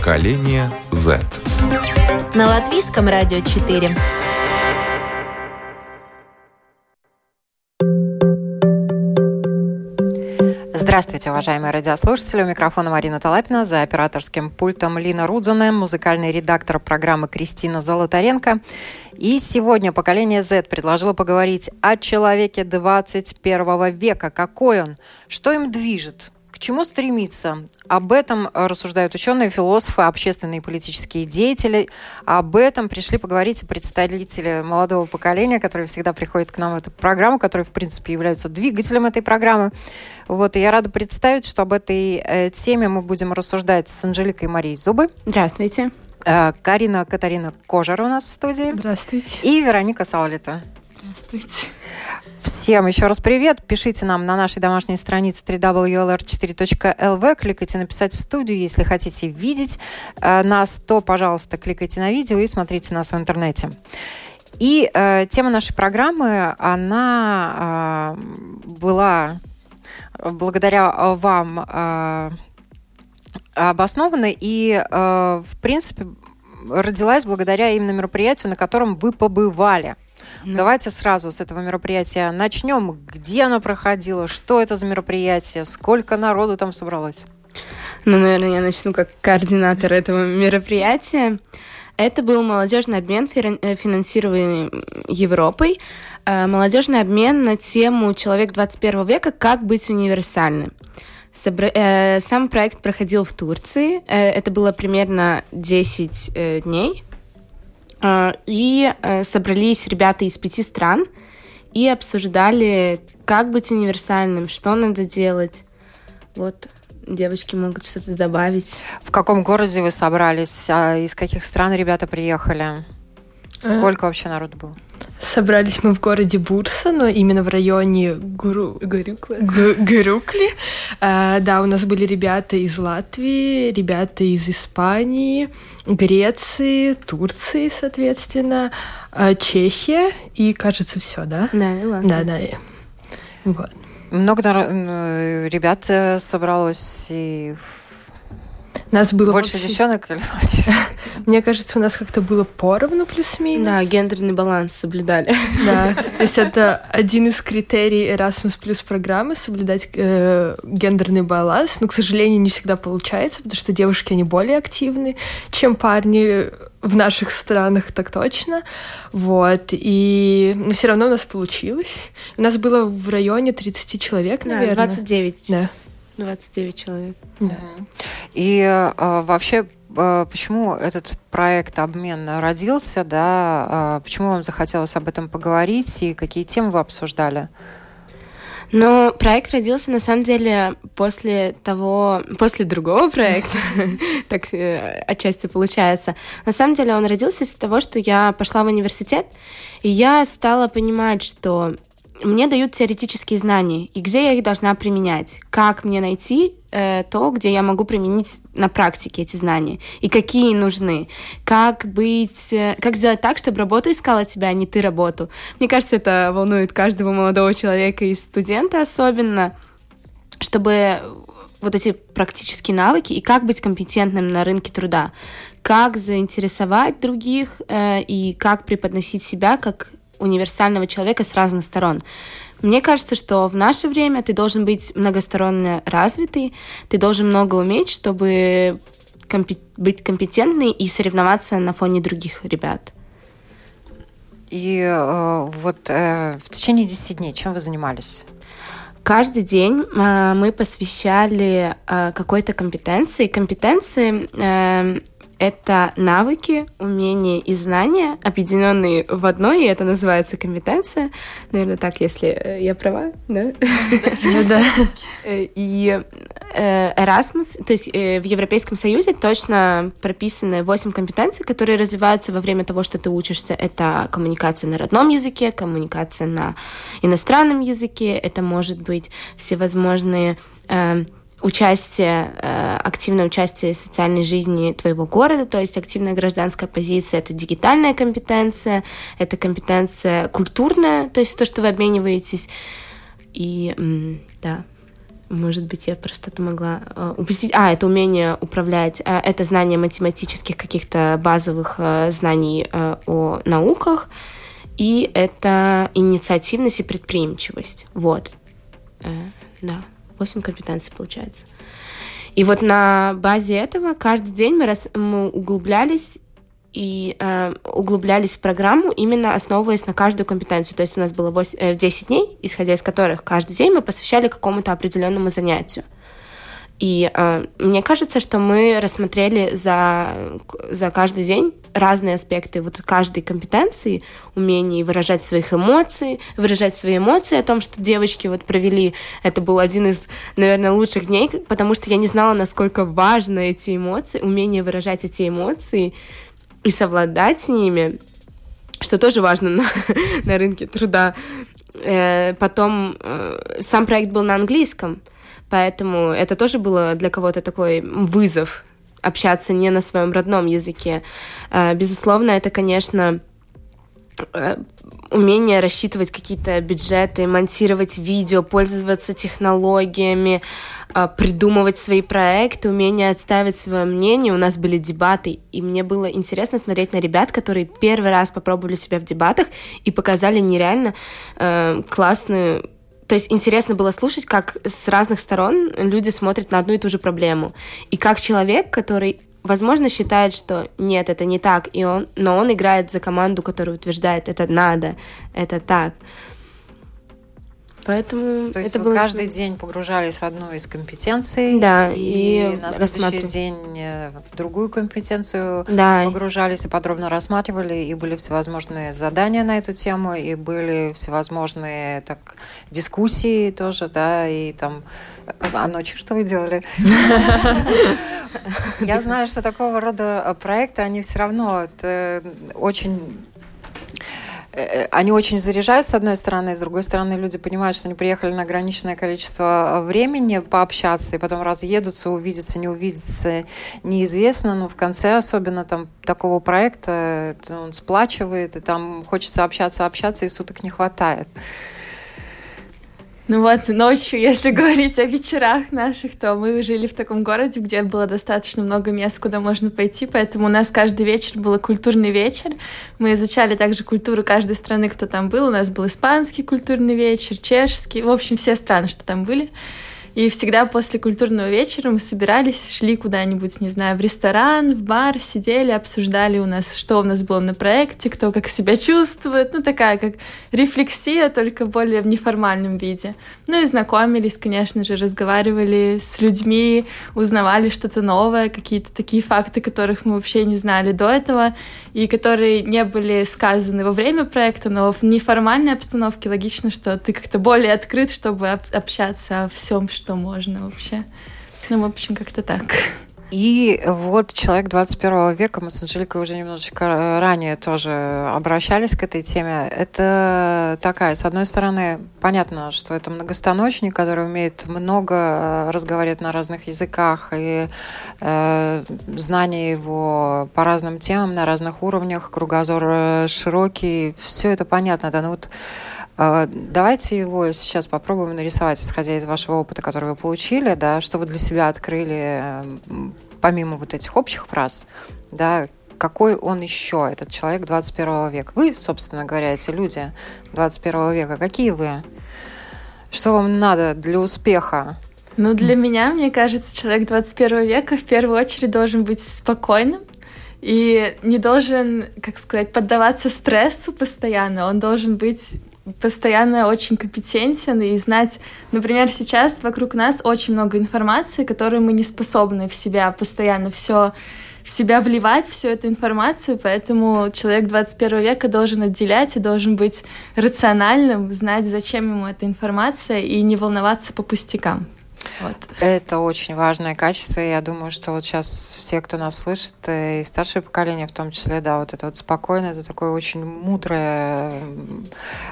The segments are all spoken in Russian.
Поколение Z. На латвийском радио 4. Здравствуйте, уважаемые радиослушатели. У микрофона Марина Талапина, за операторским пультом Лина Рудзуна, музыкальный редактор программы Кристина Золотаренко. И сегодня поколение Z предложило поговорить о человеке 21 века. Какой он? Что им движет? Чему стремиться? Об этом рассуждают ученые, философы, общественные и политические деятели. Об этом пришли поговорить представители молодого поколения, которые всегда приходят к нам в эту программу, которые, в принципе, являются двигателем этой программы. Вот, и я рада представить, что об этой э, теме мы будем рассуждать с Анжеликой Марией Зубы. Здравствуйте. Э, Карина Катарина Кожер у нас в студии. Здравствуйте. И Вероника Саулита. Здравствуйте. Всем еще раз привет. Пишите нам на нашей домашней странице www.lr4.lv. Кликайте «Написать в студию». Если хотите видеть э, нас, то, пожалуйста, кликайте на видео и смотрите нас в интернете. И э, тема нашей программы, она э, была благодаря вам э, обоснована и, э, в принципе, родилась благодаря именно мероприятию, на котором вы побывали – ну. Давайте сразу с этого мероприятия начнем. Где оно проходило? Что это за мероприятие? Сколько народу там собралось? Ну, наверное, я начну как координатор этого мероприятия. Это был молодежный обмен, э, финансируемый Европой. Э, молодежный обмен на тему «Человек 21 века. Как быть универсальным». Э, сам проект проходил в Турции. Это было примерно 10 дней. А, и э, собрались ребята из пяти стран и обсуждали, как быть универсальным, что надо делать. Вот девочки могут что-то добавить. В каком городе вы собрались? А из каких стран ребята приехали? Сколько вообще народу было? Собрались мы в городе Бурса, но именно в районе Гуру... Гурюкли. Гурюкли. А, да, у нас были ребята из Латвии, ребята из Испании, Греции, Турции, соответственно, а, Чехия и, кажется, все, да? Да, и ладно. Да, да. Вот. Много ребят э, собралось и нас было больше вообще... девчонок или мальчишек? Мне кажется, у нас как-то было поровну плюс-минус. Да, гендерный баланс соблюдали. Да, то есть это один из критерий Erasmus плюс программы соблюдать э, гендерный баланс, но, к сожалению, не всегда получается, потому что девушки они более активны, чем парни в наших странах, так точно. Вот. И но все равно у нас получилось. У нас было в районе 30 человек, наверное. Да, 29. Да. 29 человек. Да. И э, вообще, э, почему этот проект обмен родился, да? Э, почему вам захотелось об этом поговорить и какие темы вы обсуждали? Ну, проект родился, на самом деле, после того, после другого проекта, так э, отчасти получается. На самом деле он родился из-за того, что я пошла в университет, и я стала понимать, что мне дают теоретические знания, и где я их должна применять, как мне найти э, то, где я могу применить на практике эти знания, и какие нужны, как быть, э, как сделать так, чтобы работа искала тебя, а не ты работу. Мне кажется, это волнует каждого молодого человека и студента особенно, чтобы вот эти практические навыки и как быть компетентным на рынке труда, как заинтересовать других э, и как преподносить себя как универсального человека с разных сторон. Мне кажется, что в наше время ты должен быть многосторонне развитый, ты должен много уметь, чтобы компи- быть компетентный и соревноваться на фоне других ребят. И э, вот э, в течение 10 дней чем вы занимались? Каждый день э, мы посвящали э, какой-то компетенции. Компетенции э, это навыки, умения и знания, объединенные в одной, и это называется компетенция. Наверное, так, если э, я права, да? Ну да. Э, и Erasmus, то есть в Европейском Союзе точно прописаны 8 компетенций, которые развиваются во время того, что ты учишься. Это коммуникация на родном языке, коммуникация на иностранном языке, это может быть всевозможные участие, э, активное участие в социальной жизни твоего города, то есть активная гражданская позиция, это дигитальная компетенция, это компетенция культурная, то есть то, что вы обмениваетесь. И да, может быть, я просто это могла э, упустить. А, это умение управлять, э, это знание математических каких-то базовых знаний о науках, и это инициативность и предприимчивость. Вот. Да. 8 компетенций получается. И вот на базе этого каждый день мы, рас, мы углублялись и э, углублялись в программу, именно основываясь на каждую компетенцию. То есть у нас было 8, э, 10 дней, исходя из которых каждый день мы посвящали какому-то определенному занятию. И э, мне кажется, что мы рассмотрели за, за каждый день разные аспекты вот каждой компетенции, умение выражать своих эмоций, выражать свои эмоции о том, что девочки вот провели. Это был один из, наверное, лучших дней, потому что я не знала, насколько важны эти эмоции, умение выражать эти эмоции и совладать с ними, что тоже важно на, на рынке труда. Э, потом э, сам проект был на английском, Поэтому это тоже было для кого-то такой вызов общаться не на своем родном языке. Э, безусловно, это, конечно, э, умение рассчитывать какие-то бюджеты, монтировать видео, пользоваться технологиями, э, придумывать свои проекты, умение отставить свое мнение. У нас были дебаты, и мне было интересно смотреть на ребят, которые первый раз попробовали себя в дебатах и показали нереально э, классную то есть интересно было слушать, как с разных сторон люди смотрят на одну и ту же проблему. И как человек, который возможно, считает, что нет, это не так, и он, но он играет за команду, которая утверждает, это надо, это так. Поэтому То есть это вы было каждый день погружались в одну из компетенций, Да, и, и на следующий день э, в другую компетенцию Да. погружались и подробно рассматривали, и были всевозможные задания на эту тему, и были всевозможные так дискуссии тоже, да, и там а ночью что вы делали? Я знаю, что такого рода проекты, они все равно это очень э, они очень заряжают, с одной стороны, с другой стороны, люди понимают, что они приехали на ограниченное количество времени пообщаться, и потом разъедутся, увидеться, не увидеться, неизвестно, но в конце особенно там такого проекта он сплачивает, и там хочется общаться, общаться, и суток не хватает. Ну вот, ночью, если говорить о вечерах наших, то мы жили в таком городе, где было достаточно много мест, куда можно пойти, поэтому у нас каждый вечер был культурный вечер. Мы изучали также культуру каждой страны, кто там был. У нас был испанский культурный вечер, чешский, в общем, все страны, что там были. И всегда после культурного вечера мы собирались, шли куда-нибудь, не знаю, в ресторан, в бар, сидели, обсуждали у нас, что у нас было на проекте, кто как себя чувствует. Ну, такая как рефлексия, только более в неформальном виде. Ну и знакомились, конечно же, разговаривали с людьми, узнавали что-то новое, какие-то такие факты, которых мы вообще не знали до этого, и которые не были сказаны во время проекта, но в неформальной обстановке логично, что ты как-то более открыт, чтобы об- общаться о всем, что можно вообще. Ну, в общем, как-то так. И вот человек 21 века, мы с Анжеликой уже немножечко ранее тоже обращались к этой теме. Это такая, с одной стороны, понятно, что это многостаночник, который умеет много разговаривать на разных языках, и э, знания его по разным темам, на разных уровнях, кругозор э, широкий, все это понятно, да, ну вот э, Давайте его сейчас попробуем нарисовать, исходя из вашего опыта, который вы получили, да, что вы для себя открыли, помимо вот этих общих фраз, да, какой он еще, этот человек 21 века. Вы, собственно говоря, эти люди 21 века, какие вы? Что вам надо для успеха? Ну, для меня, мне кажется, человек 21 века в первую очередь должен быть спокойным и не должен, как сказать, поддаваться стрессу постоянно. Он должен быть постоянно очень компетентен и знать, например, сейчас вокруг нас очень много информации, которую мы не способны в себя постоянно все в себя вливать всю эту информацию, поэтому человек 21 века должен отделять и должен быть рациональным, знать, зачем ему эта информация и не волноваться по пустякам. Вот. Это очень важное качество. Я думаю, что вот сейчас все, кто нас слышит, и старшее поколение в том числе, да, вот это вот спокойное, это такое очень мудрое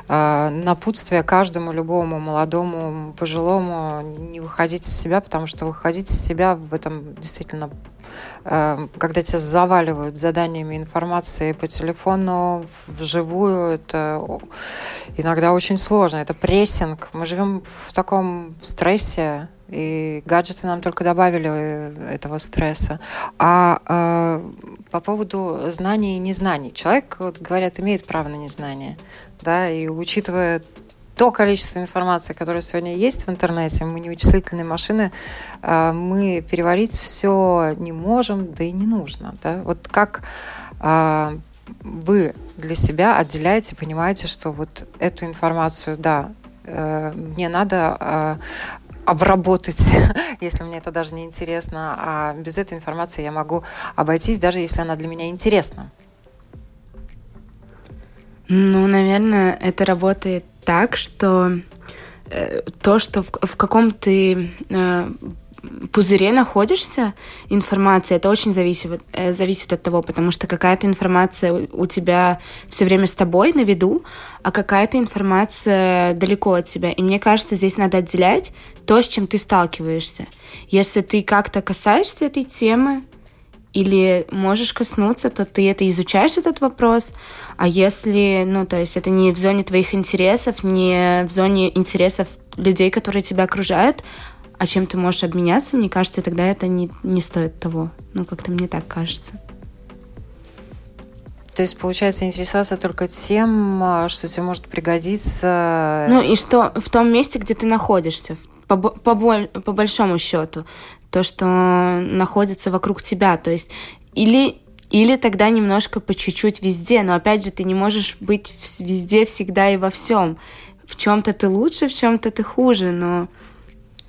э, напутствие каждому, любому молодому, пожилому, не выходить из себя, потому что выходить из себя в этом действительно э, когда тебя заваливают заданиями информации по телефону, вживую, это иногда очень сложно. Это прессинг. Мы живем в таком стрессе, и гаджеты нам только добавили э, этого стресса. А э, по поводу знаний и незнаний. Человек, вот, говорят, имеет право на незнание. Да, и учитывая то количество информации, которое сегодня есть в интернете, мы не вычислительные машины, э, мы переварить все не можем, да и не нужно. Да? Вот как э, вы для себя отделяете, понимаете, что вот эту информацию, да, э, мне надо обработать, если мне это даже не интересно. А без этой информации я могу обойтись, даже если она для меня интересна. Ну, наверное, это работает так, что э, то, что в, в каком ты э, пузыре находишься, информация, это очень зависит, э, зависит от того, потому что какая-то информация у тебя все время с тобой на виду, а какая-то информация далеко от тебя. И мне кажется, здесь надо отделять то, с чем ты сталкиваешься. Если ты как-то касаешься этой темы, или можешь коснуться, то ты это изучаешь, этот вопрос. А если, ну, то есть это не в зоне твоих интересов, не в зоне интересов людей, которые тебя окружают, а чем ты можешь обменяться, мне кажется, тогда это не, не стоит того. Ну, как-то мне так кажется. То есть, получается, интересоваться только тем, а, что тебе может пригодиться. Ну и что в том месте, где ты находишься, по, по, по большому счету, то, что находится вокруг тебя. То есть, или, или тогда немножко по чуть-чуть везде, но опять же, ты не можешь быть везде, всегда и во всем. В чем-то ты лучше, в чем-то ты хуже, но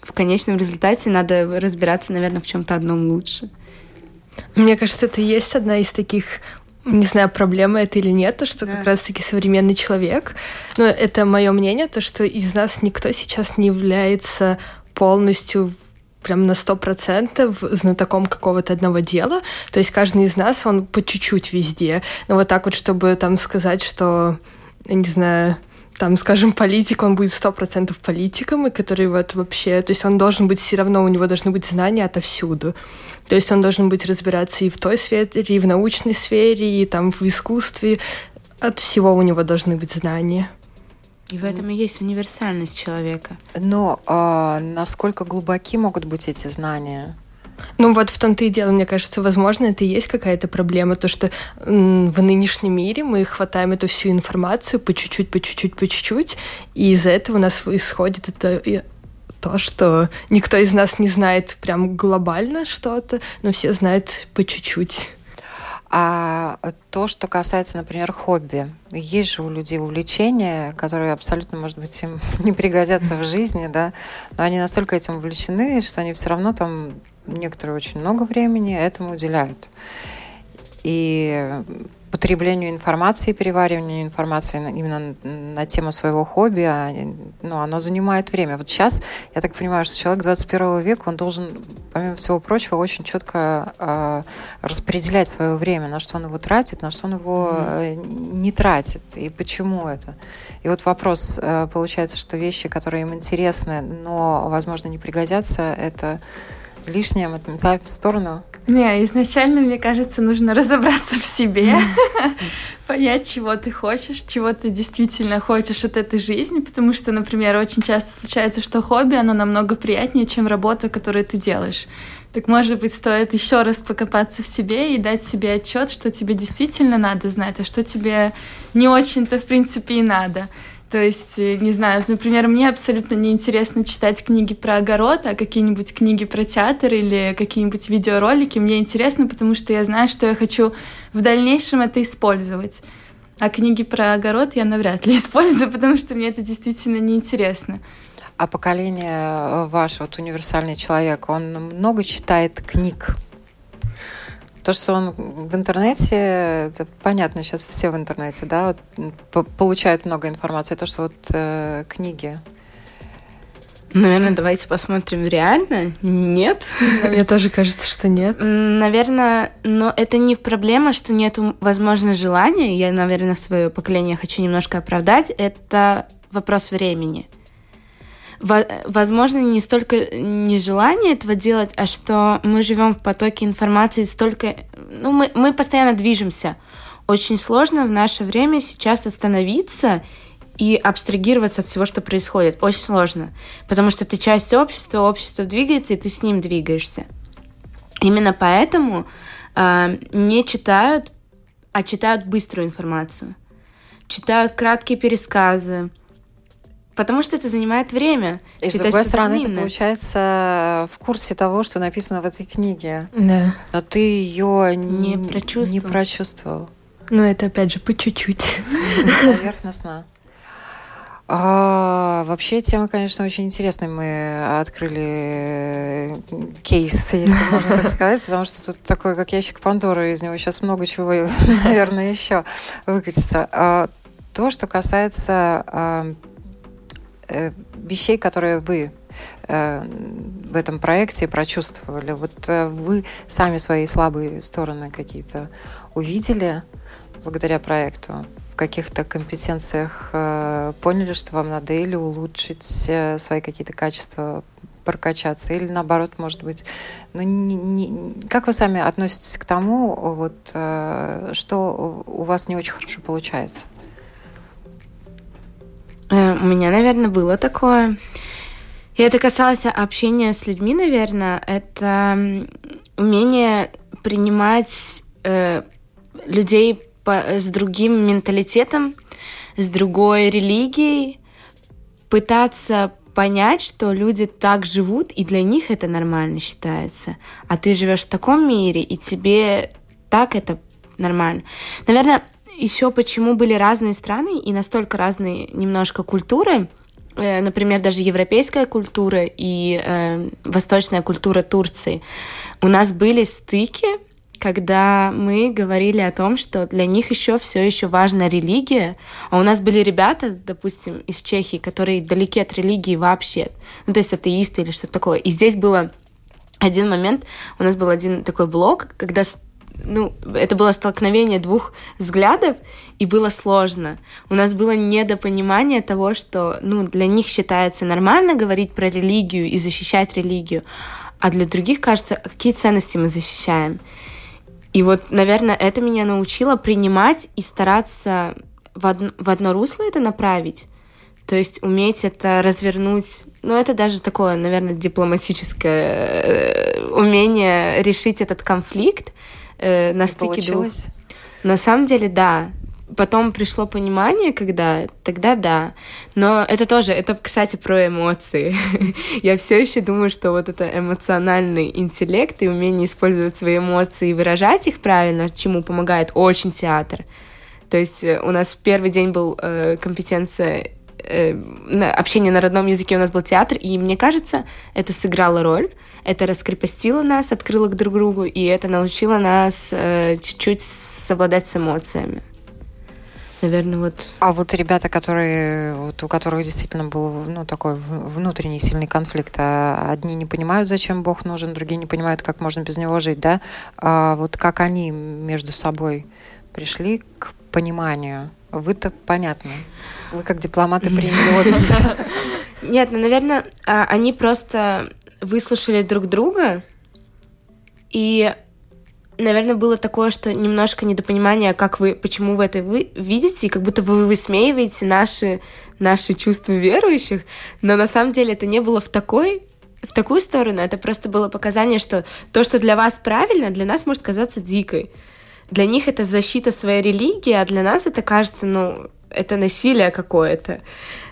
в конечном результате надо разбираться, наверное, в чем-то одном лучше. Мне кажется, это и есть одна из таких не знаю, проблема это или нет, то, что да. как раз-таки современный человек, но это мое мнение, то, что из нас никто сейчас не является полностью прям на сто процентов знатоком какого-то одного дела. То есть каждый из нас, он по чуть-чуть везде. Но вот так вот, чтобы там сказать, что, не знаю, там, скажем, политик, он будет сто процентов политиком, и который вот вообще, то есть он должен быть все равно, у него должны быть знания отовсюду. То есть он должен быть разбираться и в той сфере, и в научной сфере, и там в искусстве. От всего у него должны быть знания. И в этом и есть универсальность человека. Но а, насколько глубоки могут быть эти знания? Ну вот в том-то и дело, мне кажется, возможно, это и есть какая-то проблема, то, что в нынешнем мире мы хватаем эту всю информацию по чуть-чуть, по чуть-чуть, по чуть-чуть, и из-за этого у нас исходит это то, что никто из нас не знает прям глобально что-то, но все знают по чуть-чуть. А то, что касается, например, хобби. Есть же у людей увлечения, которые абсолютно, может быть, им не пригодятся в жизни, да, но они настолько этим увлечены, что они все равно там некоторые очень много времени этому уделяют. И потреблению информации, перевариванию информации именно на тему своего хобби, а, ну, оно занимает время. Вот сейчас, я так понимаю, что человек 21 века, он должен, помимо всего прочего, очень четко э, распределять свое время, на что он его тратит, на что он его mm-hmm. не тратит, и почему это. И вот вопрос, э, получается, что вещи, которые им интересны, но, возможно, не пригодятся, это лишнее, мы отметаем в сторону, не, изначально, мне кажется, нужно разобраться в себе, понять, чего ты хочешь, чего ты действительно хочешь от этой жизни, потому что, например, очень часто случается, что хобби, оно намного приятнее, чем работа, которую ты делаешь. Так, может быть, стоит еще раз покопаться в себе и дать себе отчет, что тебе действительно надо знать, а что тебе не очень-то, в принципе, и надо. То есть, э, не знаю, например, мне абсолютно неинтересно читать книги про огород, а какие-нибудь книги про театр или какие-нибудь видеоролики мне интересно, потому что я знаю, что я хочу в дальнейшем это использовать. А книги про огород я навряд ли использую, потому что мне это действительно неинтересно. А поколение э, ваше, вот универсальный человек, он много читает книг? То, что он в интернете, это понятно, сейчас все в интернете, да, вот, получают много информации. То, что вот э, книги. Наверное, давайте посмотрим реально. Нет. Мне тоже кажется, что нет. Наверное, но это не проблема, что нет, возможно, желания. Я, наверное, свое поколение хочу немножко оправдать. Это вопрос времени возможно, не столько нежелание этого делать, а что мы живем в потоке информации столько... Ну, мы, мы постоянно движемся. Очень сложно в наше время сейчас остановиться и абстрагироваться от всего, что происходит. Очень сложно. Потому что ты часть общества, общество двигается, и ты с ним двигаешься. Именно поэтому э, не читают, а читают быструю информацию. Читают краткие пересказы, Потому что это занимает время. И с другой стороны, ты, получается, в курсе того, что написано в этой книге. Да. Но ты ее не прочувствовал. Не прочувствовал. Ну, это опять же по чуть-чуть. Поверхностно. А, вообще тема, конечно, очень интересная. Мы открыли кейс, если можно так сказать, потому что тут такой, как ящик Пандоры, из него сейчас много чего, наверное, еще выкатится. А, то, что касается а, Э, вещей, которые вы э, в этом проекте прочувствовали? Вот э, вы сами свои слабые стороны какие-то увидели благодаря проекту? В каких-то компетенциях поняли, что вам надо или улучшить свои какие-то качества, прокачаться, или наоборот, может быть, ну, не, не, как вы сами относитесь к тому, вот, что у вас не очень хорошо получается? Э, у меня, наверное, было такое. И это касалось общения с людьми, наверное. Это умение принимать э, людей по, с другим менталитетом, с другой религией, пытаться понять, что люди так живут, и для них это нормально считается. А ты живешь в таком мире, и тебе так это нормально. Наверное, еще почему были разные страны и настолько разные немножко культуры, э, например, даже европейская культура и э, восточная культура Турции. У нас были стыки, когда мы говорили о том, что для них еще все еще важна религия, а у нас были ребята, допустим, из Чехии, которые далеки от религии вообще, ну то есть атеисты или что-то такое. И здесь было один момент, у нас был один такой блок, когда ну, это было столкновение двух взглядов, и было сложно. У нас было недопонимание того, что, ну, для них считается нормально говорить про религию и защищать религию, а для других кажется, какие ценности мы защищаем. И вот, наверное, это меня научило принимать и стараться в одно, в одно русло это направить. То есть уметь это развернуть, ну это даже такое, наверное, дипломатическое э, умение решить этот конфликт, э, на стыке получилось? двух. На самом деле, да. Потом пришло понимание, когда тогда да. Но это тоже, это, кстати, про эмоции. Я все еще думаю, что вот это эмоциональный интеллект и умение использовать свои эмоции и выражать их правильно, чему помогает очень театр. То есть э, у нас первый день был э, компетенция э, общения на родном языке, у нас был театр, и мне кажется, это сыграло роль это раскрепостило нас, открыло к друг другу, и это научило нас э, чуть-чуть совладать с эмоциями. Наверное, вот. А вот ребята, которые, вот у которых действительно был ну, такой внутренний сильный конфликт, а одни не понимают, зачем Бог нужен, другие не понимают, как можно без него жить, да? А вот как они между собой пришли к пониманию? Вы-то понятно. Вы как дипломаты приняли обе Нет, ну, наверное, а, они просто выслушали друг друга, и, наверное, было такое, что немножко недопонимание, как вы, почему вы это вы видите, и как будто вы высмеиваете наши, наши чувства верующих, но на самом деле это не было в такой в такую сторону, это просто было показание, что то, что для вас правильно, для нас может казаться дикой. Для них это защита своей религии, а для нас это кажется, ну, это насилие какое-то.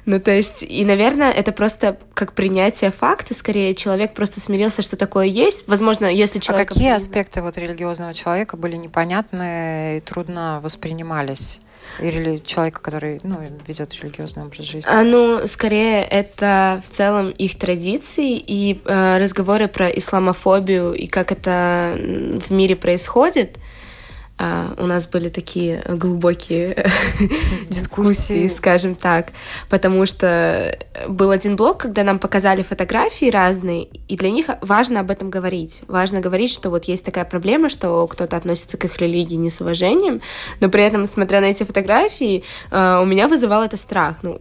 Ну, то есть, и, наверное, это просто как принятие факта, скорее, человек просто смирился, что такое есть. Возможно, если человек... А какие аспекты вот религиозного человека были непонятны и трудно воспринимались? Или человека, который ну, ведет религиозный образ жизни? А, ну, скорее, это в целом их традиции и э, разговоры про исламофобию и как это в мире происходит. Uh, у нас были такие глубокие дискуссии, скажем так, потому что был один блок, когда нам показали фотографии разные, и для них важно об этом говорить. Важно говорить, что вот есть такая проблема, что кто-то относится к их религии не с уважением, но при этом, смотря на эти фотографии, uh, у меня вызывал это страх. Ну,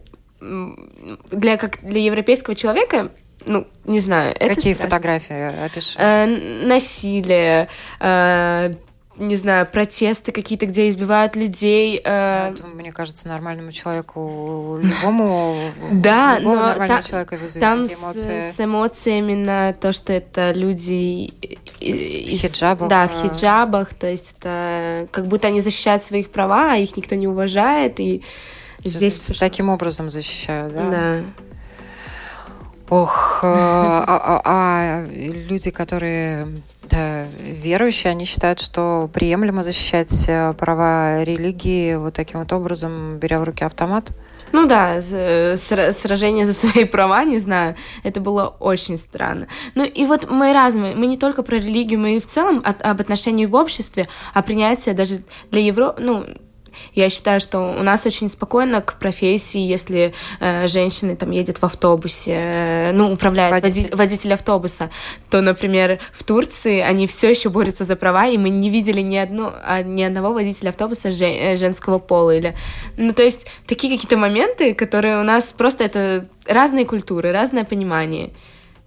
для, как для европейского человека ну, не знаю. Какие фотографии опиши? Э, насилие, э, не знаю, протесты какие-то, где избивают людей. Э... Это, мне кажется, нормальному человеку, любому, да, любого но нормального та, человека вызовет там эмоции. С, с эмоциями на то, что это люди из, в хиджабах. Да, в хиджабах, то есть это как будто они защищают своих права, а их никто не уважает, и здесь... Таким образом защищают, да? Да. Ох, а, а, а люди, которые верующие, они считают, что приемлемо защищать э, права религии вот таким вот образом, беря в руки автомат? Ну да, сражение за свои права, не знаю, это было очень странно. Ну и вот мы разные, мы не только про религию, мы и в целом от, об отношении в обществе, о принятии даже для Европы, ну, я считаю, что у нас очень спокойно к профессии, если э, женщина там едет в автобусе, э, ну, управляет водитель. Води водитель автобуса, то, например, в Турции они все еще борются за права, и мы не видели ни, одну, а, ни одного водителя автобуса жен э, женского пола. Или... Ну, то есть такие какие-то моменты, которые у нас просто это разные культуры, разное понимание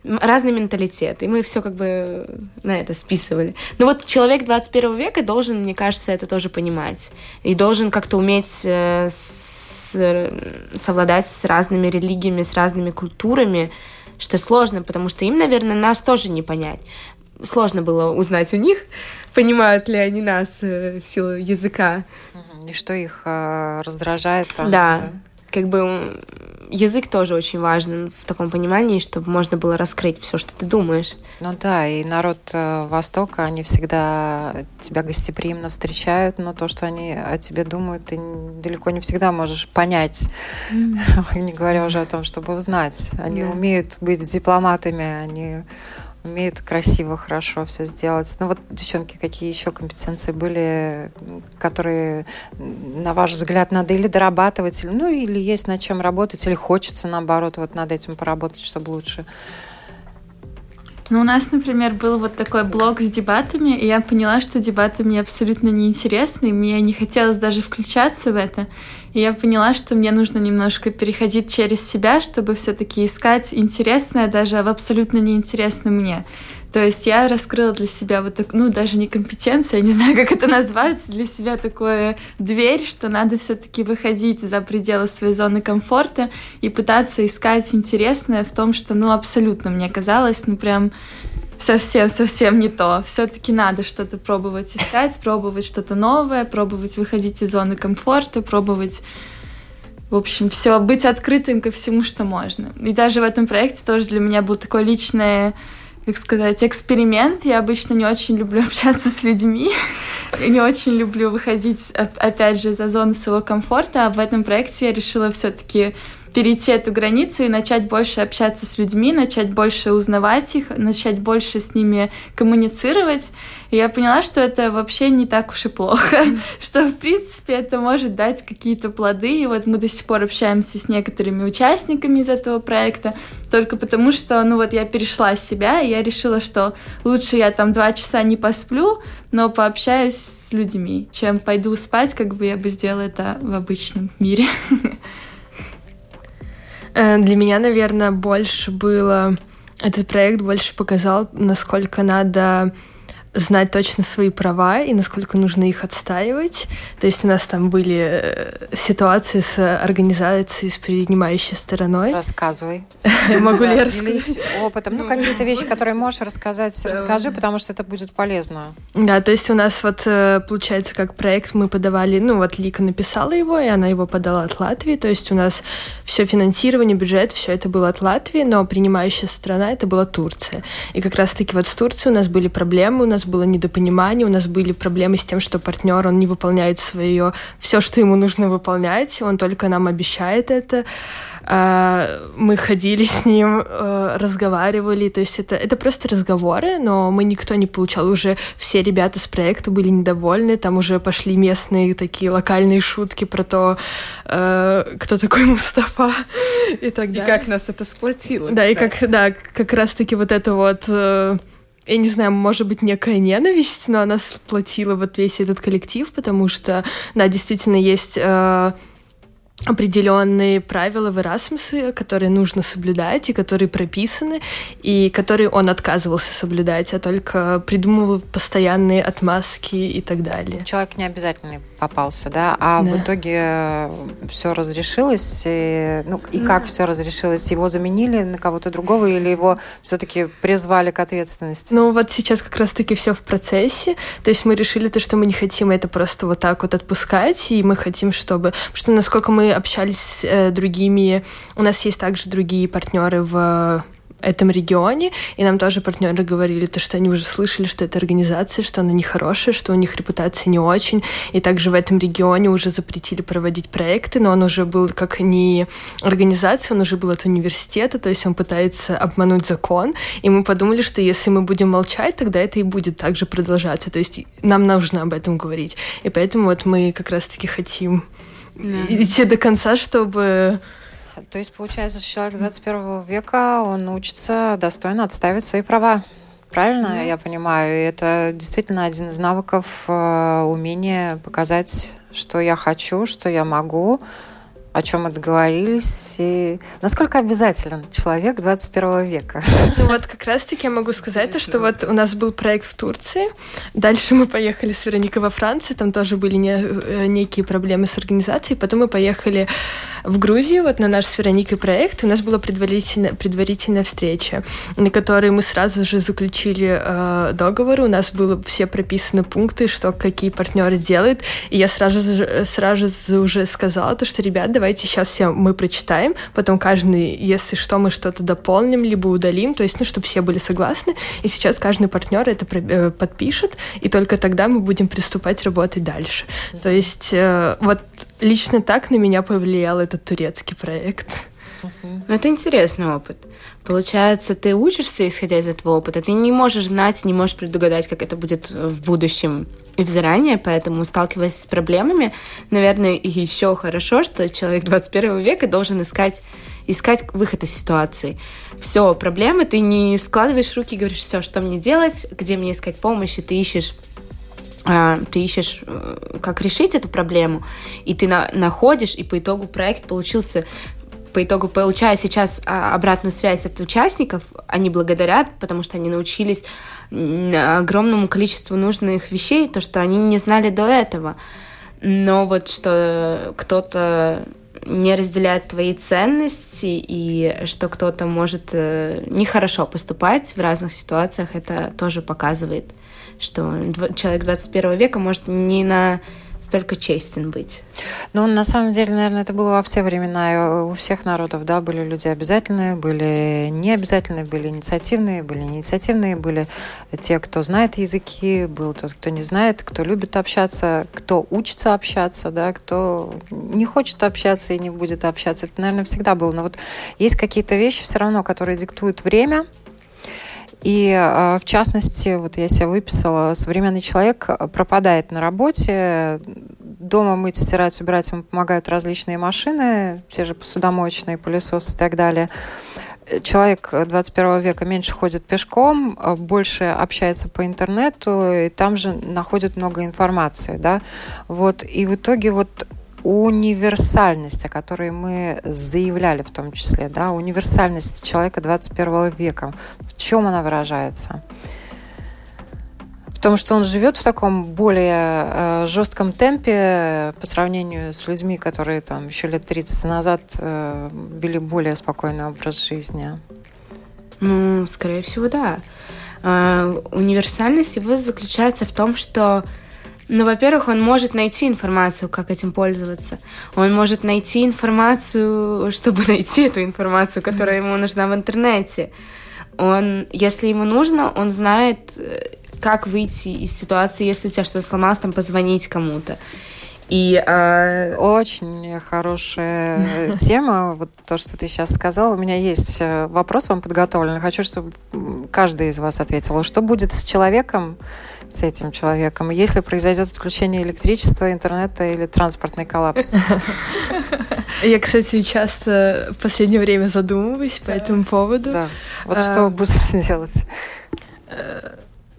разный менталитет, и мы все как бы на это списывали. Но вот человек 21 века должен, мне кажется, это тоже понимать. И должен как-то уметь э, с, совладать с разными религиями, с разными культурами, что сложно, потому что им, наверное, нас тоже не понять. Сложно было узнать у них, понимают ли они нас э, в силу языка. И что их э, раздражает. Да. да как бы язык тоже очень важен в таком понимании, чтобы можно было раскрыть все, что ты думаешь. Ну да, и народ э, Востока, они всегда тебя гостеприимно встречают, но то, что они о тебе думают, ты далеко не всегда можешь понять, mm. не говоря уже о том, чтобы узнать. Они yeah. умеют быть дипломатами, они умеют красиво, хорошо все сделать. Ну вот, девчонки, какие еще компетенции были, которые, на ваш взгляд, надо или дорабатывать, или, ну или есть над чем работать, или хочется, наоборот, вот над этим поработать, чтобы лучше ну, у нас, например, был вот такой блог с дебатами, и я поняла, что дебаты мне абсолютно неинтересны, и мне не хотелось даже включаться в это. И я поняла, что мне нужно немножко переходить через себя, чтобы все-таки искать интересное даже в абсолютно неинтересном мне. То есть я раскрыла для себя вот так, ну даже не компетенцию, я не знаю, как это назвать, для себя такое дверь, что надо все-таки выходить за пределы своей зоны комфорта и пытаться искать интересное в том, что, ну, абсолютно мне казалось, ну, прям совсем-совсем не то. Все-таки надо что-то пробовать искать, пробовать что-то новое, пробовать выходить из зоны комфорта, пробовать в общем, все, быть открытым ко всему, что можно. И даже в этом проекте тоже для меня был такой личный, как сказать, эксперимент. Я обычно не очень люблю общаться с людьми, не очень люблю выходить, опять же, за зону своего комфорта, а в этом проекте я решила все-таки перейти эту границу и начать больше общаться с людьми, начать больше узнавать их, начать больше с ними коммуницировать. И я поняла, что это вообще не так уж и плохо, что, в принципе, это может дать какие-то плоды. И вот мы до сих пор общаемся с некоторыми участниками из этого проекта, только потому что, ну вот я перешла себя, и я решила, что лучше я там два часа не посплю, но пообщаюсь с людьми, чем пойду спать, как бы я бы сделала это в обычном мире. Э, для меня, наверное, больше было... Этот проект больше показал, насколько надо знать точно свои права и насколько нужно их отстаивать. То есть у нас там были э, ситуации с организацией, с принимающей стороной. Рассказывай. Могу ли я рассказать? опытом. Ну, какие-то вещи, которые можешь рассказать, расскажи, потому что это будет полезно. Да, то есть у нас вот, э, получается, как проект мы подавали, ну, вот Лика написала его, и она его подала от Латвии, то есть у нас все финансирование, бюджет, все это было от Латвии, но принимающая страна это была Турция. И как раз-таки вот с Турцией у нас были проблемы, у нас нас было недопонимание, у нас были проблемы с тем, что партнер, он не выполняет свое, все, что ему нужно выполнять, он только нам обещает это. А, мы ходили с ним, э, разговаривали, то есть это, это просто разговоры, но мы никто не получал, уже все ребята с проекта были недовольны, там уже пошли местные такие локальные шутки про то, э, кто такой Мустафа и так далее. И как нас это сплотило. Да, и как, да, как раз-таки вот это вот э, я не знаю, может быть, некая ненависть, но она сплотила вот весь этот коллектив, потому что, да, действительно есть определенные правила в Erasmus, которые нужно соблюдать и которые прописаны, и которые он отказывался соблюдать, а только придумывал постоянные отмазки и так далее. Человек не обязательно попался, да, а да. в итоге э, все разрешилось, и, ну и как все разрешилось, его заменили на кого-то другого или его все-таки призвали к ответственности? Ну вот сейчас как раз-таки все в процессе, то есть мы решили то, что мы не хотим это просто вот так вот отпускать, и мы хотим, чтобы, потому что насколько мы общались с э, другими, у нас есть также другие партнеры в этом регионе, и нам тоже партнеры говорили, то, что они уже слышали, что эта организация, что она нехорошая, что у них репутация не очень, и также в этом регионе уже запретили проводить проекты, но он уже был как не организация, он уже был от университета, то есть он пытается обмануть закон, и мы подумали, что если мы будем молчать, тогда это и будет также продолжаться, то есть нам нужно об этом говорить, и поэтому вот мы как раз-таки хотим да. идти до конца, чтобы... То есть, получается, что человек 21 века, он учится достойно отстаивать свои права. Правильно да. я понимаю? И это действительно один из навыков э, умения показать, что я хочу, что я могу, о чем мы договорились, и насколько обязателен человек 21 века. Ну вот как раз-таки я могу сказать, то, что вот у нас был проект в Турции, дальше мы поехали с Вероникой во Францию, там тоже были не, э, некие проблемы с организацией, потом мы поехали в Грузию, вот на наш с Вероникой проект, у нас была предварительная, предварительная встреча, на которой мы сразу же заключили э, договор, у нас было все прописаны пункты, что какие партнеры делают, и я сразу же, сразу же уже сказала то, что, ребят, давайте сейчас все мы прочитаем, потом каждый, если что, мы что-то дополним, либо удалим, то есть, ну, чтобы все были согласны, и сейчас каждый партнер это э, подпишет, и только тогда мы будем приступать работать дальше. То есть, э, вот лично так на меня повлиял этот турецкий проект. Ну, это интересный опыт. Получается, ты учишься, исходя из этого опыта, ты не можешь знать, не можешь предугадать, как это будет в будущем. И в заранее, поэтому, сталкиваясь с проблемами, наверное, еще хорошо, что человек 21 века должен искать искать выход из ситуации. Все, проблемы, ты не складываешь руки и говоришь, все, что мне делать, где мне искать помощь, и ты ищешь а, ты ищешь, э, как решить эту проблему, и ты на, находишь, и по итогу проект получился по итогу получая сейчас а, обратную связь от участников, они благодарят, потому что они научились огромному количеству нужных вещей, то, что они не знали до этого. Но вот что кто-то не разделяет твои ценности и что кто-то может э, нехорошо поступать в разных ситуациях, это тоже показывает, что человек 21 века может не на столько честен быть. Ну, на самом деле, наверное, это было во все времена. У всех народов, да, были люди обязательные, были необязательные, были инициативные, были инициативные, были те, кто знает языки, был тот, кто не знает, кто любит общаться, кто учится общаться, да, кто не хочет общаться и не будет общаться. Это, наверное, всегда было. Но вот есть какие-то вещи все равно, которые диктуют время, и а, в частности, вот я себя выписала, современный человек пропадает на работе, дома мыть, стирать, убирать ему помогают различные машины, те же посудомоечные, пылесосы и так далее. Человек 21 века меньше ходит пешком, больше общается по интернету, и там же находит много информации, да. Вот, и в итоге вот универсальность, о которой мы заявляли в том числе, да, универсальность человека 21 века. В чем она выражается? В том, что он живет в таком более э, жестком темпе по сравнению с людьми, которые там еще лет 30 назад э, вели более спокойный образ жизни. Ну, скорее всего, да. Э, универсальность его заключается в том, что ну, во-первых, он может найти информацию, как этим пользоваться. Он может найти информацию, чтобы найти эту информацию, которая ему нужна в интернете. Он, если ему нужно, он знает, э, как выйти из ситуации, если у тебя что-то сломалось, там позвонить кому-то. И, э... Очень хорошая тема, вот то, что ты сейчас сказала. У меня есть э, вопрос вам подготовлен. Хочу, чтобы каждый из вас ответил. Что будет с человеком, с этим человеком, если произойдет отключение электричества, интернета или транспортный коллапс? Я, кстати, часто в последнее время задумываюсь по этому поводу. Да. Вот что вы будете делать?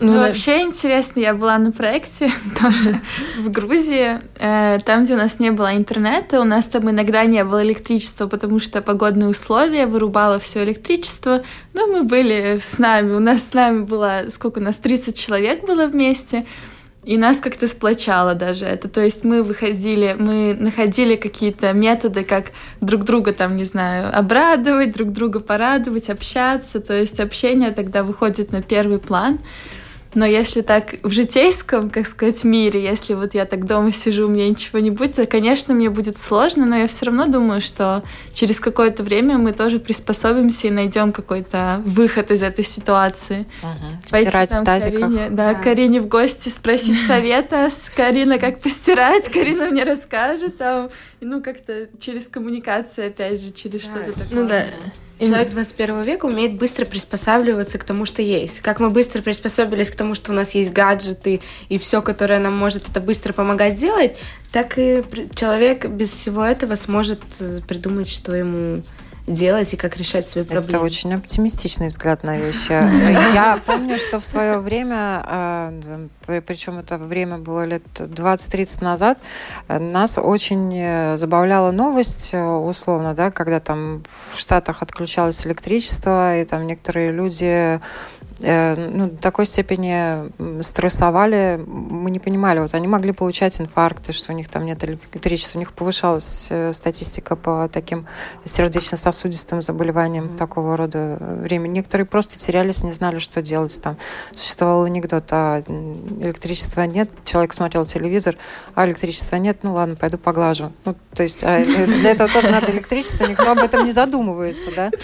Ну, ну вообще интересно, я была на проекте тоже в Грузии, э, там, где у нас не было интернета, у нас там иногда не было электричества, потому что погодные условия вырубало все электричество. Но мы были с нами, у нас с нами было, сколько у нас, 30 человек было вместе, и нас как-то сплочало даже это. То есть мы выходили, мы находили какие-то методы, как друг друга там, не знаю, обрадовать, друг друга порадовать, общаться. То есть общение тогда выходит на первый план. Но если так в житейском, как сказать, мире, если вот я так дома сижу, у меня ничего не будет, то, конечно, мне будет сложно, но я все равно думаю, что через какое-то время мы тоже приспособимся и найдем какой-то выход из этой ситуации. Угу. Стирать там, в тазиках. Карине, да, да, Карине в гости спросить совета, с Карина, как постирать, Карина мне расскажет, там, ну, как-то через коммуникацию, опять же, через что-то такое. Ну да. Человек 21 века умеет быстро приспосабливаться к тому, что есть. Как мы быстро приспособились к тому, что у нас есть гаджеты и все, которое нам может это быстро помогать делать, так и человек без всего этого сможет э, придумать, что ему делать и как решать свои проблемы. Это очень оптимистичный взгляд на вещи. Я помню, что в свое время, а, причем это время было лет 20-30 назад, нас очень э, забавляла новость, э, условно, да, когда там в Штатах отключалось электричество, и там некоторые люди Э, ну, до такой степени стрессовали, мы не понимали. Вот они могли получать инфаркты, что у них там нет электричества, у них повышалась э, статистика по таким сердечно-сосудистым заболеваниям mm-hmm. такого рода время. Некоторые просто терялись, не знали, что делать там. Существовал анекдот, а электричества нет, человек смотрел телевизор, а электричества нет, ну ладно, пойду поглажу. Ну, то есть а для этого тоже надо электричество, никто об этом не задумывается, да?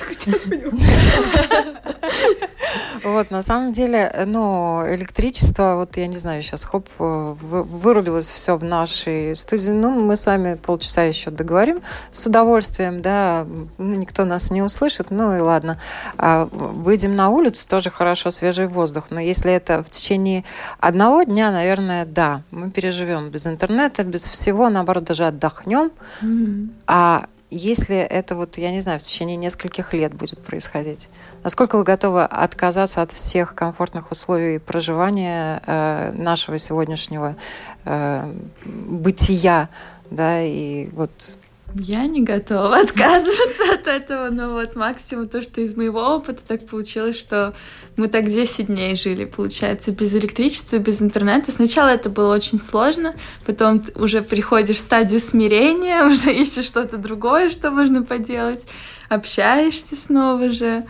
Вот, на самом деле, ну, электричество, вот я не знаю, сейчас хоп, вырубилось все в нашей студии. Ну, мы с вами полчаса еще договорим с удовольствием, да, никто нас не услышит, ну и ладно. А выйдем на улицу, тоже хорошо, свежий воздух. Но если это в течение одного дня, наверное, да, мы переживем без интернета, без всего, наоборот, даже отдохнем. Mm-hmm. А если это вот, я не знаю, в течение нескольких лет будет происходить, насколько вы готовы отказаться от всех комфортных условий проживания э, нашего сегодняшнего э, бытия, да, и вот я не готова отказываться от этого, но вот максимум то, что из моего опыта так получилось, что мы так 10 дней жили, получается, без электричества, без интернета. Сначала это было очень сложно, потом уже приходишь в стадию смирения, уже ищешь что-то другое, что можно поделать, общаешься снова же,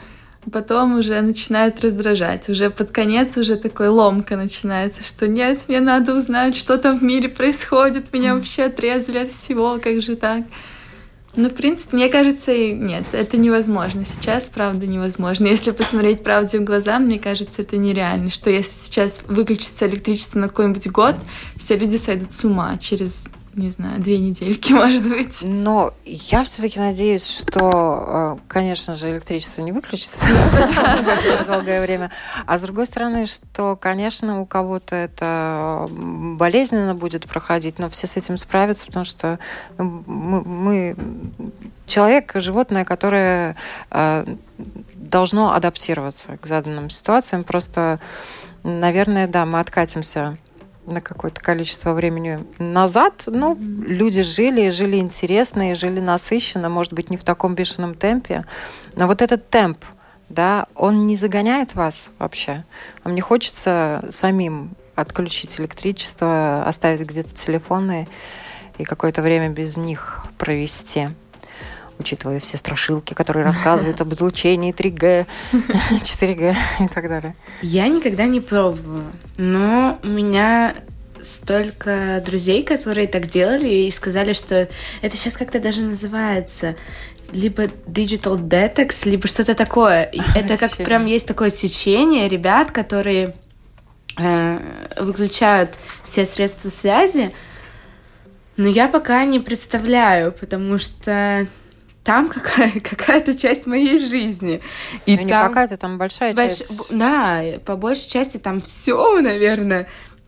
потом уже начинает раздражать. Уже под конец уже такой ломка начинается, что нет, мне надо узнать, что там в мире происходит, меня вообще отрезали от всего, как же так? Ну, в принципе, мне кажется, нет, это невозможно. Сейчас, правда, невозможно. Если посмотреть правде в глаза, мне кажется, это нереально, что если сейчас выключится электричество на какой-нибудь год, все люди сойдут с ума через не знаю, две недельки, может быть. Но я все-таки надеюсь, что, э, конечно же, электричество не выключится долгое время. А с другой стороны, что, конечно, у кого-то это болезненно будет проходить, но все с этим справятся, потому что ну, мы, человек, животное, которое э, должно адаптироваться к заданным ситуациям. Просто, наверное, да, мы откатимся на какое-то количество времени назад, ну, mm-hmm. люди жили, жили интересно, и жили насыщенно, может быть, не в таком бешеном темпе. Но вот этот темп, да, он не загоняет вас вообще. А мне хочется самим отключить электричество, оставить где-то телефоны и какое-то время без них провести учитывая все страшилки, которые рассказывают об излучении 3G, 4G и так далее. Я никогда не пробовала, но у меня столько друзей, которые так делали и сказали, что это сейчас как-то даже называется либо digital detox, либо что-то такое. Это как прям есть такое течение ребят, которые э, выключают все средства связи, но я пока не представляю, потому что там какая- какая-то часть моей жизни. И Ну, не там какая-то там большая больш- часть. Да, по большей части там все, наверное,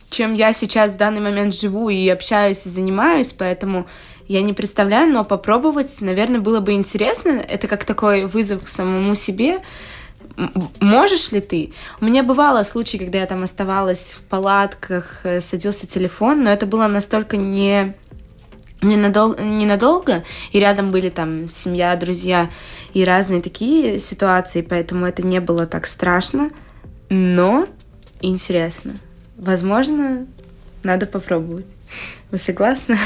чем я сейчас в данный момент живу и общаюсь и занимаюсь, поэтому я не представляю, но попробовать, наверное, было бы интересно. Это как такой вызов к самому себе. Можешь ли ты? У меня бывало случаи, когда я там оставалась в палатках, э, садился телефон, но это было настолько не ненадолго, ненадолго, и рядом были там семья, друзья и разные такие ситуации, поэтому это не было так страшно, но интересно. Возможно, надо попробовать. Вы согласны?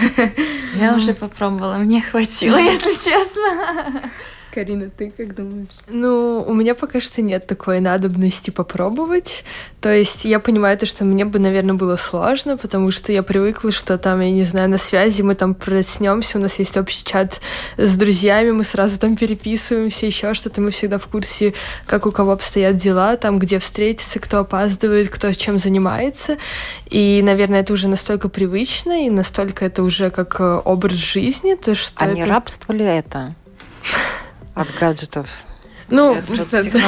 Я уже попробовала, мне хватило, если честно. Карина, ты как думаешь? Ну, у меня пока что нет такой надобности попробовать. То есть я понимаю то, что мне бы, наверное, было сложно, потому что я привыкла, что там, я не знаю, на связи мы там проснемся, у нас есть общий чат с друзьями, мы сразу там переписываемся, еще что-то, мы всегда в курсе, как у кого обстоят дела, там, где встретиться, кто опаздывает, кто чем занимается. И, наверное, это уже настолько привычно, и настолько это уже как э, образ жизни, то что А не это- рабство ли это? От гаджетов. Ну,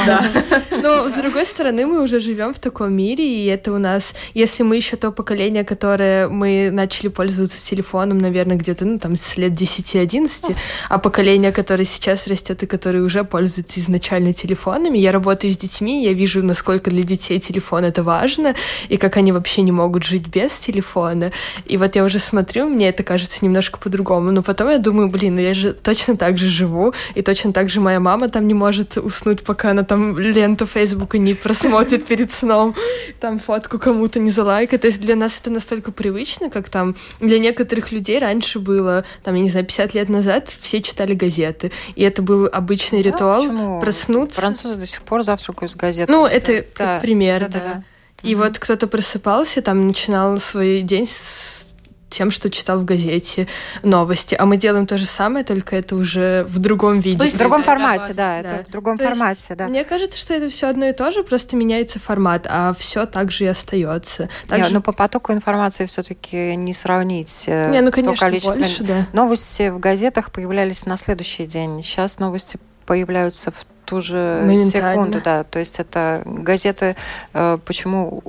да. Но, с другой стороны, мы уже живем в таком мире, и это у нас, если мы еще то поколение, которое мы начали пользоваться телефоном, наверное, где-то, ну, там, с лет 10-11, а поколение, которое сейчас растет и которое уже пользуется изначально телефонами, я работаю с детьми, я вижу, насколько для детей телефон это важно, и как они вообще не могут жить без телефона. И вот я уже смотрю, мне это кажется немножко по-другому, но потом я думаю, блин, ну я же точно так же живу, и точно так же моя мама там не может уснуть, пока она там ленту Фейсбука не просмотрит перед сном, там фотку кому-то не залайкает. То есть для нас это настолько привычно, как там для некоторых людей раньше было, там, я не знаю, 50 лет назад все читали газеты, и это был обычный Да, ритуал почему? проснуться. Французы до сих пор завтракают с газетой. Ну, это Да, пример, да, да, да. И Мгм. вот кто-то просыпался, там начинал свой день с тем, что читал в газете новости. А мы делаем то же самое, только это уже в другом виде. В Быстро. другом Да, формате, да, да. это в другом То есть формате, да. Мне кажется, что это все одно и то же, просто меняется формат, а все так же и остается. Так Не, же- ну, по потоку информации все-таки не сравнить э, Не, ну, то конечно, количество. больше, да. Новости в газетах появлялись на следующий день. Сейчас новости появляются в ту же секунду, да. То есть это газеты э, почему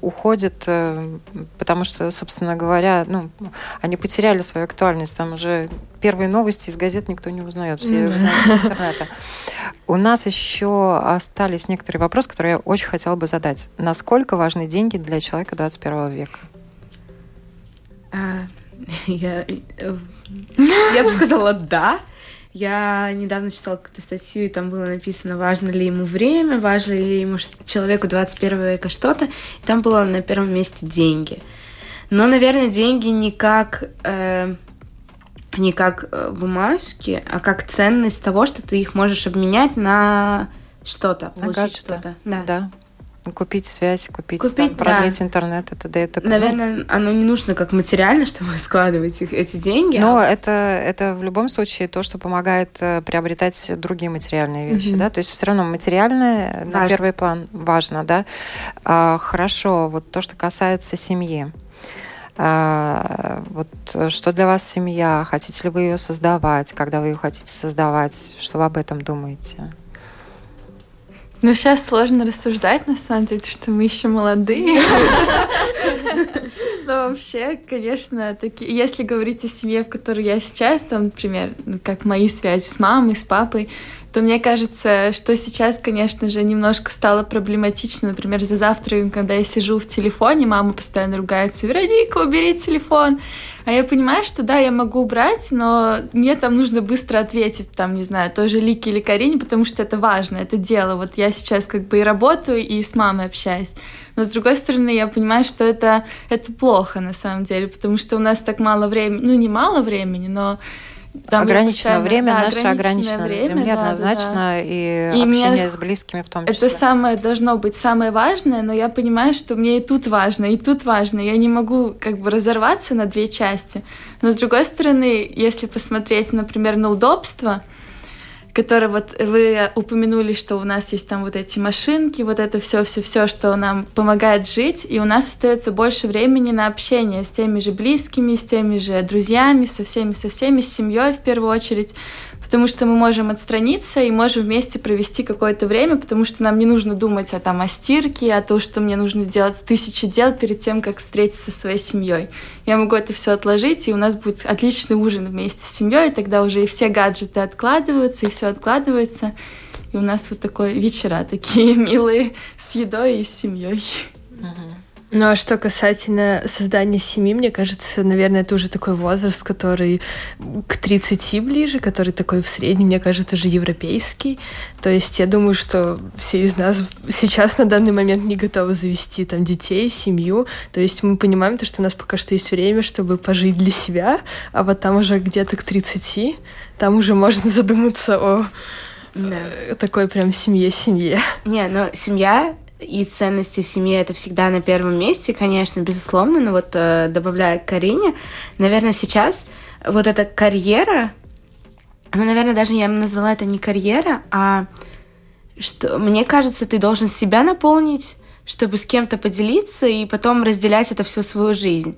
уходят, э, потому что, собственно говоря, ну, они потеряли свою актуальность. Там уже первые новости из газет никто не узнает, все Мгм. узнают из интернета. У нас еще остались некоторые вопросы, которые я очень хотела бы задать. Насколько важны деньги для человека 21 века? А, Я, э, я бы сказала да. Я недавно читала какую-то статью, и там было написано, важно ли ему время, важно ли ему человеку 21 века что-то. И там было на первом месте деньги. Но, наверное, деньги не как, э, не как э, бумажки, а как ценность того, что ты их можешь обменять на что-то, На получить что-то. Да. Да. Купить связь, купить, Купить, там, да. продлить интернет, это да, это Наверное, оно не нужно как материально, чтобы складывать их, эти деньги. Но а это, это в любом случае то, что помогает э, приобретать другие материальные вещи, Мгм. да, то есть все равно материальное на Важно. первый план важно, да. А, хорошо, вот то, что касается семьи. А, вот что для вас семья? Хотите ли вы ее создавать? Когда вы ее хотите создавать? Что вы об этом думаете? Ну, сейчас сложно рассуждать, на самом деле, потому что мы еще молодые. Но вообще, конечно, таки, если говорить о семье, в которой я сейчас, там, например, ну, как мои связи с мамой, с папой, то мне кажется, что сейчас, конечно же, немножко стало проблематично. Например, за завтраком, когда я сижу в телефоне, мама постоянно ругается, Вероника, убери телефон. А я понимаю, что да, я могу убрать, но мне там нужно быстро ответить, там, не знаю, той же Лике или Карине, потому что это важно, это дело. Вот я сейчас как бы и работаю, и с мамой общаюсь. Но с другой стороны, я понимаю, что это, это плохо на самом деле, потому что у нас так мало времени, ну не мало времени, но там ограниченное время да, наше ограничено на время, Земле да, да, да. однозначно, и, И общение с близкими в том числе. Это самое должно быть самое важное, но я понимаю, что мне и тут важно, и тут важно. Я не могу как бы разорваться на две части. Но с другой стороны, если посмотреть, например, на удобство, который вот вы упомянули, что у нас есть там вот эти машинки, вот это все, все, все, что нам помогает жить, и у нас остается больше времени на общение с теми же близкими, с теми же друзьями, со всеми, со всеми, с семьей в первую очередь потому что мы можем отстраниться и можем вместе провести какое-то время, потому что нам не нужно думать о, там, о стирке, о том, что мне нужно сделать тысячи дел перед тем, как встретиться со своей семьей. Я могу это все отложить, и у нас будет отличный ужин вместе с семьей, и тогда уже и все гаджеты откладываются, и все откладывается. И у нас вот такой вечера такие милые с едой и с семьей. Ну а что касательно создания семьи, мне кажется, наверное, это уже такой возраст, который к 30 ближе, который такой в среднем, мне кажется, уже европейский. То есть я думаю, что все из нас сейчас на данный момент не готовы завести там детей, семью. То есть мы понимаем то, что у нас пока что есть время, чтобы пожить для себя, а вот там уже где-то к 30 там уже можно задуматься о да. Э, такой прям семье-семье. Не, но семья и ценности в семье это всегда на первом месте, конечно, безусловно, но вот э, добавляя к Карине, наверное, сейчас вот эта карьера, ну, наверное, даже я бы назвала это не карьера, а что, мне кажется, ты должен себя наполнить, чтобы с кем-то поделиться и потом разделять это всю свою жизнь.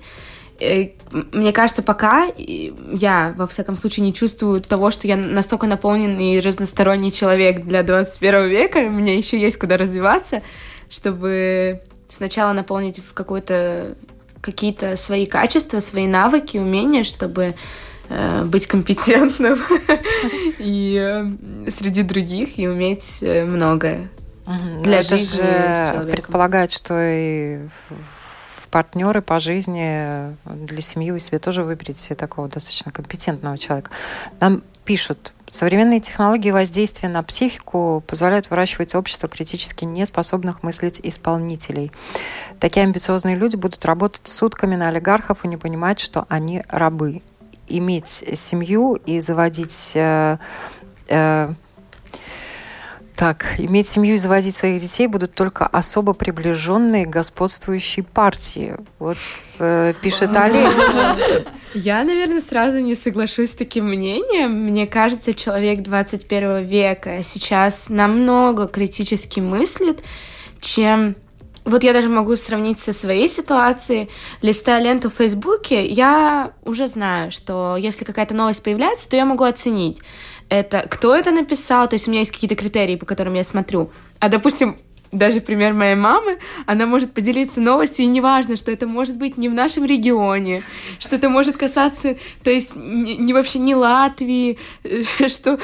Э, мне кажется, пока я, во всяком случае, не чувствую того, что я настолько наполненный и разносторонний человек для 21 века, у меня еще есть куда развиваться, чтобы сначала наполнить в какой-то какие-то свои качества, свои навыки, умения, чтобы э, быть компетентным и э, среди других и уметь э, многое. Угу. Для это же предполагает, что и партнеры по жизни для семьи вы себе тоже выберете себе такого достаточно компетентного человека. Нам пишут, современные технологии воздействия на психику позволяют выращивать общество критически неспособных мыслить исполнителей. Такие амбициозные люди будут работать сутками на олигархов и не понимать, что они рабы. Иметь семью и заводить э, э, так, иметь семью и заводить своих детей будут только особо приближенные к господствующей партии. Вот э, пишет Олеся. Я, наверное, сразу не соглашусь с таким мнением. Мне кажется, человек 21 века сейчас намного критически мыслит, чем вот я даже могу сравнить со своей ситуацией. Листая ленту в Фейсбуке, я уже знаю, что если какая-то новость появляется, то я могу оценить это кто это написал, то есть у меня есть какие-то критерии, по которым я смотрю. А, допустим, даже пример моей мамы, она может поделиться новостью, и неважно, что это может быть не в нашем регионе, что это может касаться, то есть не, не вообще не Латвии, что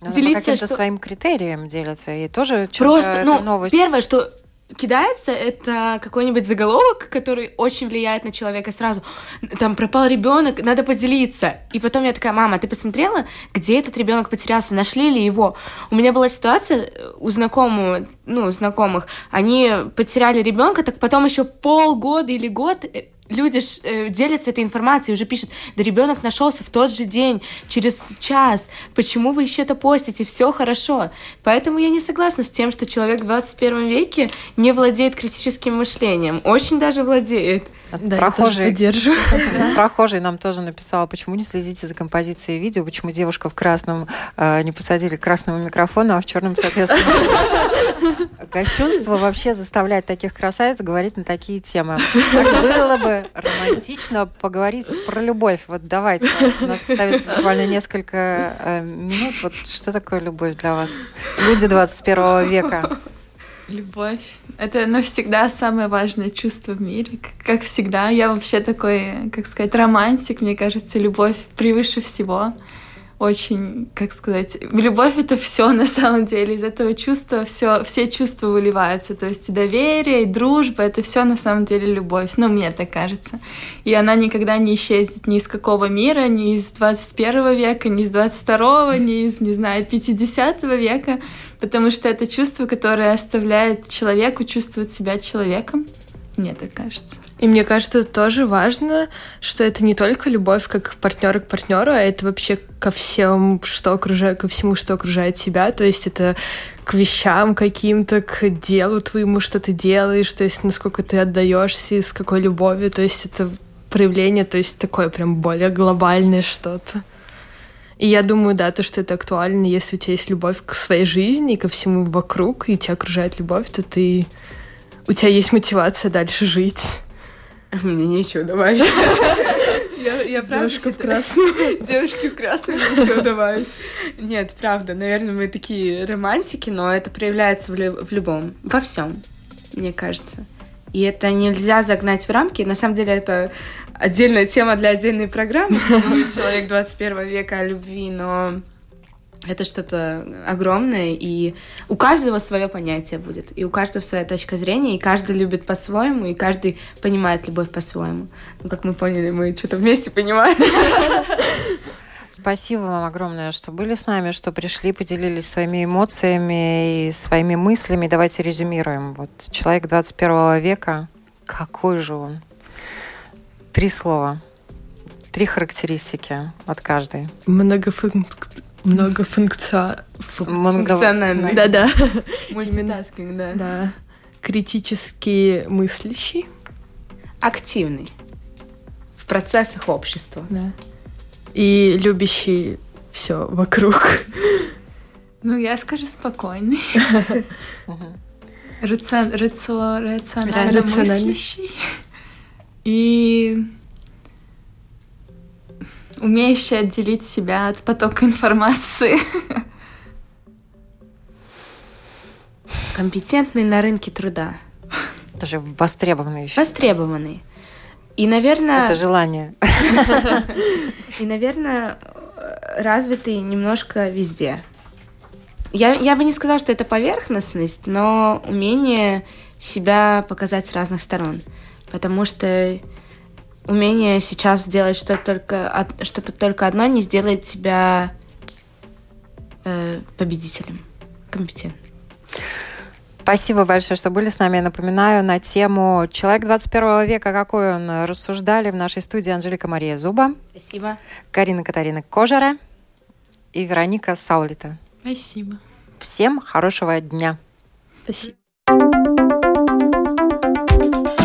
но делиться... По каким-то что... своим критериям делятся, и тоже Просто, ну, новость... первое, что кидается, это какой-нибудь заголовок, который очень влияет на человека сразу. Там пропал ребенок, надо поделиться. И потом я такая, мама, ты посмотрела, где этот ребенок потерялся, нашли ли его? У меня была ситуация у знакомого, ну, знакомых, они потеряли ребенка, так потом еще полгода или год э, люди ж, э, делятся этой информацией, уже пишут, да ребенок нашелся в тот же день, через час, почему вы еще это постите, все хорошо. Поэтому я не согласна с тем, что человек в 21 веке не владеет критическим мышлением. Очень даже владеет. Да, прохожий, прохожий нам тоже написал, почему не следите за композицией видео, почему девушка в красном э, не посадили к красному микрофону, а в черном, соответственно. Кощунство вообще заставляет таких красавиц говорить на такие темы. Так было бы романтично поговорить про любовь. Вот давайте, у нас остается буквально несколько э, минут. Вот что такое любовь для вас? Люди 21 века. Любовь. Это навсегда самое важное чувство в мире. Как всегда, я вообще такой, как сказать, романтик. Мне кажется, любовь превыше всего. Очень, как сказать, любовь это все на самом деле. Из этого чувства все, все чувства выливаются. То есть и доверие, и дружба, это все на самом деле любовь. Ну, мне так кажется. И она никогда не исчезнет ни из какого мира, ни из 21 века, ни из 22, ни из, не знаю, 50 века потому что это чувство, которое оставляет человеку чувствовать себя человеком. Мне так кажется. И мне кажется, тоже важно, что это не только любовь как партнера к партнеру, а это вообще ко всем, что окружает, ко всему, что окружает тебя. То есть это к вещам каким-то, к делу твоему, что ты делаешь, то есть насколько ты отдаешься, с какой любовью. То есть это проявление, то есть такое прям более глобальное что-то. И я думаю, да, то, что это актуально, если у тебя есть любовь к своей жизни, ко всему вокруг, и тебя окружает любовь, то ты... У тебя есть мотивация дальше жить. Мне нечего добавить. Я, я правда Девушка в красном. Девушки в красном ничего добавить. Нет, правда, наверное, мы такие романтики, но это проявляется в, в любом, во всем, мне кажется. И это нельзя загнать в рамки. На самом деле это отдельная тема для отдельной программы. Человек 21 века о любви, но это что-то огромное, и у каждого свое понятие будет, и у каждого своя точка зрения, и каждый любит по-своему, и каждый понимает любовь по-своему. Ну, как мы поняли, мы что-то вместе понимаем. Спасибо вам огромное, что были с нами, что пришли, поделились своими эмоциями и своими мыслями. Давайте резюмируем. Вот человек 21 века, какой же он? Три слова, три характеристики от каждой. Многофунк... Многофункция... Монго- Функциональный. Да-да. Multitasking, да. Да. Критически мыслящий. Активный в процессах общества. Да. И любящий все вокруг. Ну, я скажу спокойный. Рацион- рацио- Рационально Рациональный. мыслящий. И умеющий отделить себя от потока информации. Компетентный на рынке труда. Даже востребованный еще. Востребованный. И, наверное, Это желание. и, наверное, развитый немножко везде. Я, я бы не сказала, что это поверхностность, но умение себя показать с разных сторон. Потому что умение сейчас сделать что-то только, что-то только одно не сделает тебя э, победителем, компетентным. Спасибо большое, что были с нами. Я напоминаю на тему «Человек 21 века. Какой он?» рассуждали в нашей студии Анжелика Мария Зуба, Спасибо. Карина Катарина Кожера и Вероника Саулита. Спасибо. Всем хорошего дня. Спасибо.